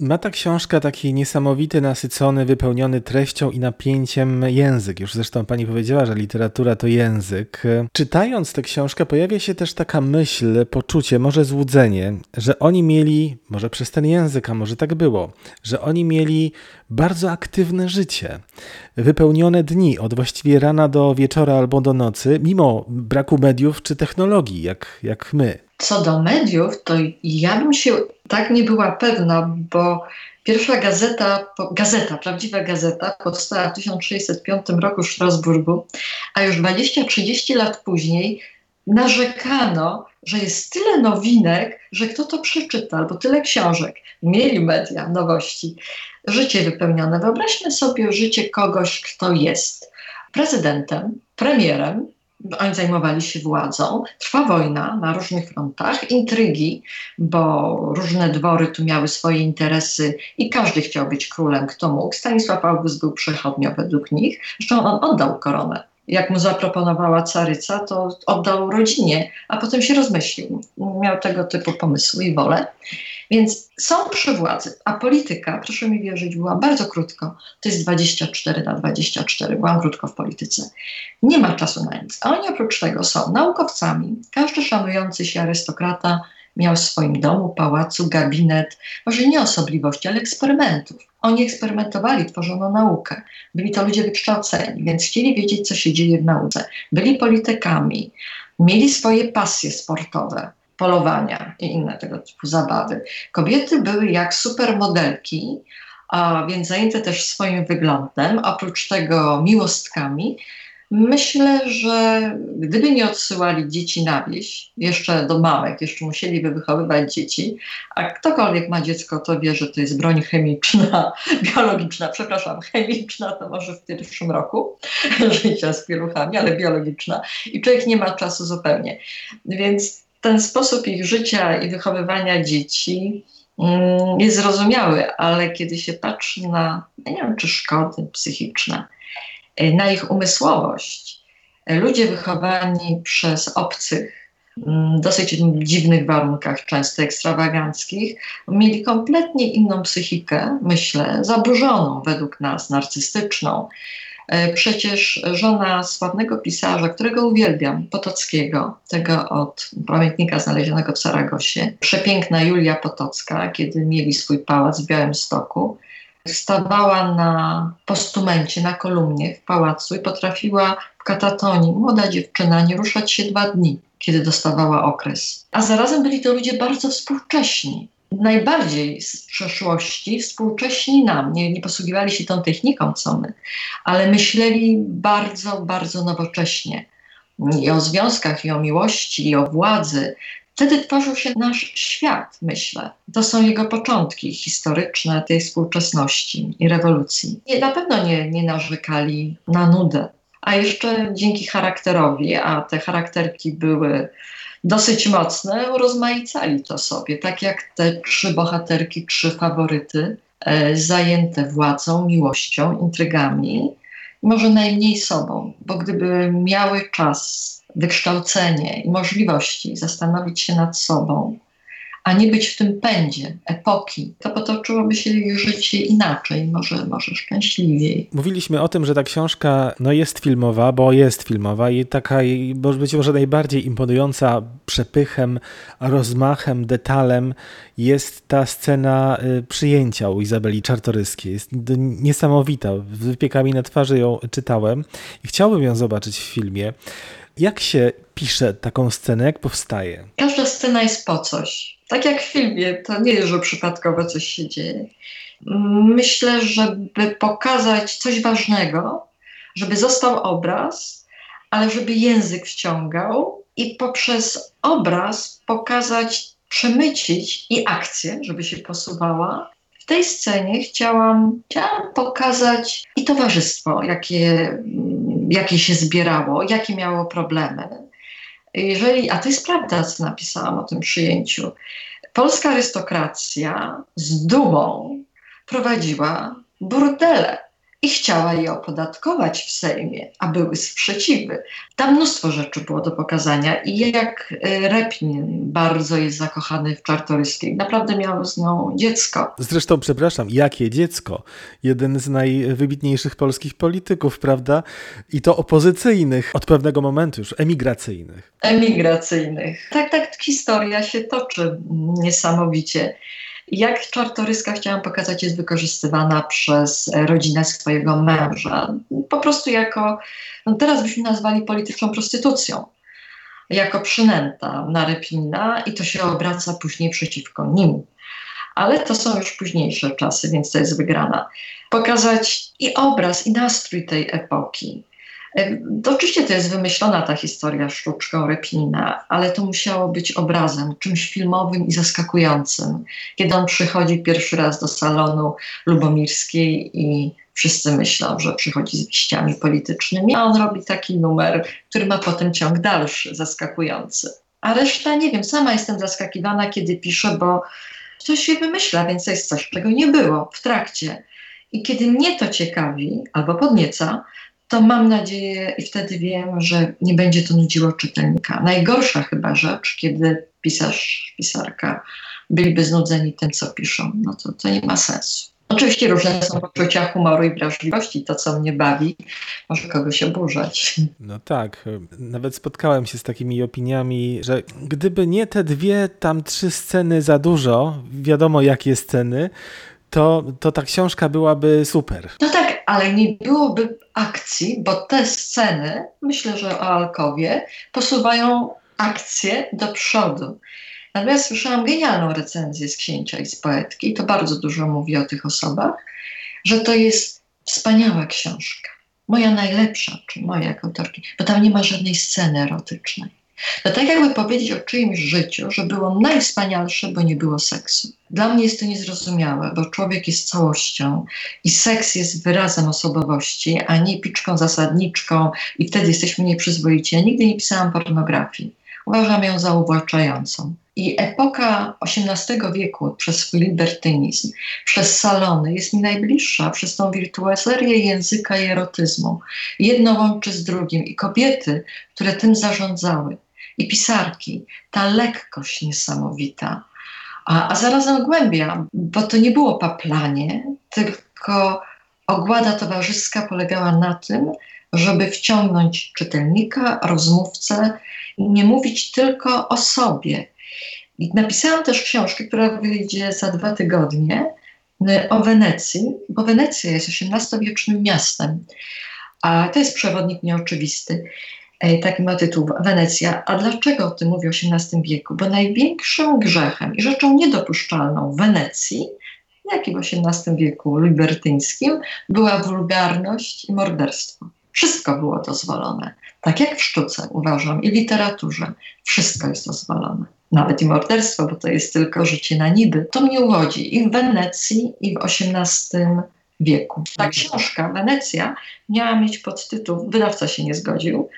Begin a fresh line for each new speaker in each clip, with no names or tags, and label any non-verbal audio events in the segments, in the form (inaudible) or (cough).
Ma ta książka taki niesamowity, nasycony, wypełniony treścią i napięciem język. Już zresztą pani powiedziała, że literatura to język. Czytając tę książkę pojawia się też taka myśl, poczucie, może złudzenie, że oni mieli, może przez ten język, a może tak było, że oni mieli bardzo aktywne życie, wypełnione dni, od właściwie rana do wieczora albo do nocy, mimo braku mediów czy technologii, jak, jak my.
Co do mediów, to ja bym się tak nie była pewna, bo pierwsza gazeta, gazeta, prawdziwa gazeta powstała w 1605 roku w Strasburgu, a już 20-30 lat później narzekano, że jest tyle nowinek, że kto to przeczyta, albo tyle książek. Mieli media, nowości, życie wypełnione. Wyobraźmy sobie życie kogoś, kto jest prezydentem, premierem, oni zajmowali się władzą. Trwa wojna na różnych frontach, intrygi, bo różne dwory tu miały swoje interesy i każdy chciał być królem, kto mógł. Stanisław August był przechodnio według nich. Zresztą on oddał koronę. Jak mu zaproponowała caryca, to oddał rodzinie, a potem się rozmyślił. Miał tego typu pomysły i wolę. Więc są przy władzy, a polityka, proszę mi wierzyć, była bardzo krótko. To jest 24 na 24, byłam krótko w polityce. Nie ma czasu na nic. A oni oprócz tego są naukowcami. Każdy szanujący się arystokrata miał w swoim domu, pałacu, gabinet, może nie osobliwości, ale eksperymentów. Oni eksperymentowali, tworzono naukę. Byli to ludzie wykształceni, więc chcieli wiedzieć, co się dzieje w nauce. Byli politykami, mieli swoje pasje sportowe polowania i inne tego typu zabawy. Kobiety były jak supermodelki, a więc zajęte też swoim wyglądem, oprócz tego miłostkami. Myślę, że gdyby nie odsyłali dzieci na wieś, jeszcze do małek, jeszcze musieliby wychowywać dzieci, a ktokolwiek ma dziecko, to wie, że to jest broń chemiczna, (laughs) biologiczna, przepraszam, chemiczna to może w pierwszym roku (laughs) życia z pieluchami, ale biologiczna i człowiek nie ma czasu zupełnie. Więc ten sposób ich życia i wychowywania dzieci mm, jest zrozumiały, ale kiedy się patrzy na, nie wiem, czy szkody psychiczne, y, na ich umysłowość, ludzie wychowani przez obcych, mm, dosyć dziwnych warunkach, często ekstrawaganckich, mieli kompletnie inną psychikę, myślę, zaburzoną według nas, narcystyczną, E, przecież żona sławnego pisarza, którego uwielbiam, Potockiego, tego od pamiętnika znalezionego w Saragosie, przepiękna Julia Potocka, kiedy mieli swój pałac w Białymstoku, stawała na postumencie, na kolumnie w pałacu i potrafiła w katatonii, młoda dziewczyna, nie ruszać się dwa dni, kiedy dostawała okres. A zarazem byli to ludzie bardzo współcześni najbardziej z przeszłości współcześni nam. Nie, nie posługiwali się tą techniką, co my, ale myśleli bardzo, bardzo nowocześnie. I o związkach, i o miłości, i o władzy. Wtedy tworzył się nasz świat, myślę. To są jego początki historyczne tej współczesności i rewolucji. Na pewno nie, nie narzekali na nudę. A jeszcze dzięki charakterowi, a te charakterki były dosyć mocne, urozmaicali to sobie, tak jak te trzy bohaterki, trzy faworyty, e, zajęte władzą, miłością, intrygami, może najmniej sobą, bo gdyby miały czas, wykształcenie i możliwości zastanowić się nad sobą, a nie być w tym pędzie epoki, to potoczyłoby się ich życie inaczej, może, może szczęśliwiej.
Mówiliśmy o tym, że ta książka no jest filmowa, bo jest filmowa i taka być może najbardziej imponująca przepychem, rozmachem, detalem jest ta scena y, przyjęcia u Izabeli Czartoryskiej. Jest niesamowita. Wypiekami na twarzy ją czytałem i chciałbym ją zobaczyć w filmie. Jak się pisze taką scenę, jak powstaje?
Każda scena jest po coś. Tak jak w filmie, to nie jest, że przypadkowo coś się dzieje. Myślę, żeby pokazać coś ważnego, żeby został obraz, ale żeby język wciągał i poprzez obraz pokazać, przemycić i akcję, żeby się posuwała. W tej scenie chciałam, chciałam pokazać i towarzystwo, jakie, jakie się zbierało, jakie miało problemy jeżeli, a to jest prawda, co napisałam o tym przyjęciu, polska arystokracja z dumą prowadziła burdele. I chciała je opodatkować w Sejmie, a były sprzeciwy. Tam mnóstwo rzeczy było do pokazania i jak e, Repnin bardzo jest zakochany w Czartoryskiej. Naprawdę miał z nią dziecko.
Zresztą, przepraszam, jakie dziecko? Jeden z najwybitniejszych polskich polityków, prawda? I to opozycyjnych, od pewnego momentu już emigracyjnych.
Emigracyjnych. Tak, tak, historia się toczy niesamowicie. Jak Czartoryska, chciałam pokazać, jest wykorzystywana przez rodzinę swojego męża. Po prostu jako, no teraz byśmy nazwali polityczną prostytucją. Jako przynęta na Repina i to się obraca później przeciwko nim. Ale to są już późniejsze czasy, więc to jest wygrana. Pokazać i obraz, i nastrój tej epoki to oczywiście to jest wymyślona ta historia sztuczką Repina, ale to musiało być obrazem, czymś filmowym i zaskakującym. Kiedy on przychodzi pierwszy raz do salonu Lubomirskiej i wszyscy myślą, że przychodzi z wieściami politycznymi, a on robi taki numer, który ma potem ciąg dalszy, zaskakujący. A reszta, nie wiem, sama jestem zaskakiwana, kiedy piszę, bo coś się wymyśla, więc to jest coś, czego nie było w trakcie. I kiedy mnie to ciekawi albo podnieca, to mam nadzieję i wtedy wiem, że nie będzie to nudziło czytelnika. Najgorsza chyba rzecz, kiedy pisarz, pisarka byliby znudzeni tym, co piszą, no to, to nie ma sensu. Oczywiście różne są poczucia humoru i wrażliwości. To, co mnie bawi, może kogoś oburzać.
No tak. Nawet spotkałem się z takimi opiniami, że gdyby nie te dwie, tam trzy sceny za dużo, wiadomo jakie sceny, to, to ta książka byłaby super.
No tak, ale nie byłoby akcji, bo te sceny, myślę, że o Alkowie, posuwają akcję do przodu. Natomiast słyszałam genialną recenzję z księcia i z poetki, to bardzo dużo mówi o tych osobach, że to jest wspaniała książka. Moja najlepsza, czy moja jako autorki, bo tam nie ma żadnej sceny erotycznej. To tak jakby powiedzieć o czyimś życiu, że było najwspanialsze, bo nie było seksu. Dla mnie jest to niezrozumiałe, bo człowiek jest całością i seks jest wyrazem osobowości, a nie piczką zasadniczką i wtedy jesteśmy nieprzyzwoici. Ja nigdy nie pisałam pornografii. Uważam ją za uwłaczającą. I epoka XVIII wieku przez swój libertynizm, przez salony jest mi najbliższa, przez tą wirtuazerię języka i erotyzmu. Jedno łączy z drugim i kobiety, które tym zarządzały, i pisarki, ta lekkość niesamowita, a, a zarazem głębia, bo to nie było paplanie, tylko ogłada towarzyska polegała na tym, żeby wciągnąć czytelnika, rozmówcę, nie mówić tylko o sobie. I napisałam też książkę, która wyjdzie za dwa tygodnie o Wenecji, bo Wenecja jest XVIII-wiecznym miastem, a to jest przewodnik nieoczywisty. Taki ma tytuł Wenecja. A dlaczego o tym mówi XVIII wieku? Bo największym grzechem i rzeczą niedopuszczalną w Wenecji, jak i w XVIII wieku libertyńskim, była wulgarność i morderstwo. Wszystko było dozwolone. Tak jak w sztuce, uważam, i literaturze. Wszystko jest dozwolone. Nawet i morderstwo, bo to jest tylko życie na niby. To mnie uwodzi i w Wenecji, i w XVIII wieku. Ta książka, Wenecja, miała mieć podtytuł, wydawca się nie zgodził.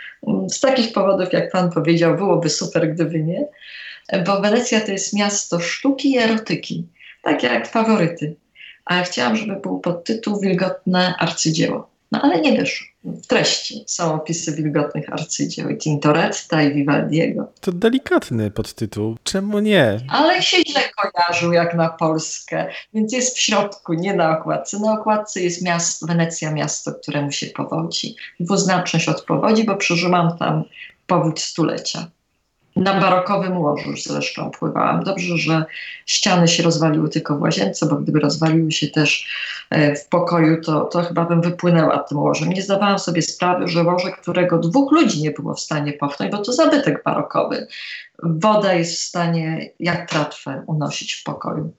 Z takich powodów, jak pan powiedział, byłoby super, gdyby nie, bo Wenecja to jest miasto sztuki i erotyki, tak jak faworyty. A chciałam, żeby był podtytuł Wilgotne arcydzieło. No ale nie wyszło. W treści są opisy wilgotnych arcydzieł i Tintoretta i Vivaldiego.
To delikatny podtytuł. Czemu nie?
Ale się źle kojarzył jak na Polskę, więc jest w środku, nie na okładce. Na okładce jest miasto, Wenecja, miasto, któremu się powodzi. Dwuznaczność od powodzi, bo przeżyłam tam powódź stulecia na barokowym łożu zresztą pływałam. Dobrze, że ściany się rozwaliły tylko w łazience, bo gdyby rozwaliły się też w pokoju, to, to chyba bym wypłynęła tym łożem. Nie zdawałam sobie sprawy, że łoże, którego dwóch ludzi nie było w stanie popchnąć, bo to zabytek barokowy. Woda jest w stanie jak tratwę unosić w pokoju.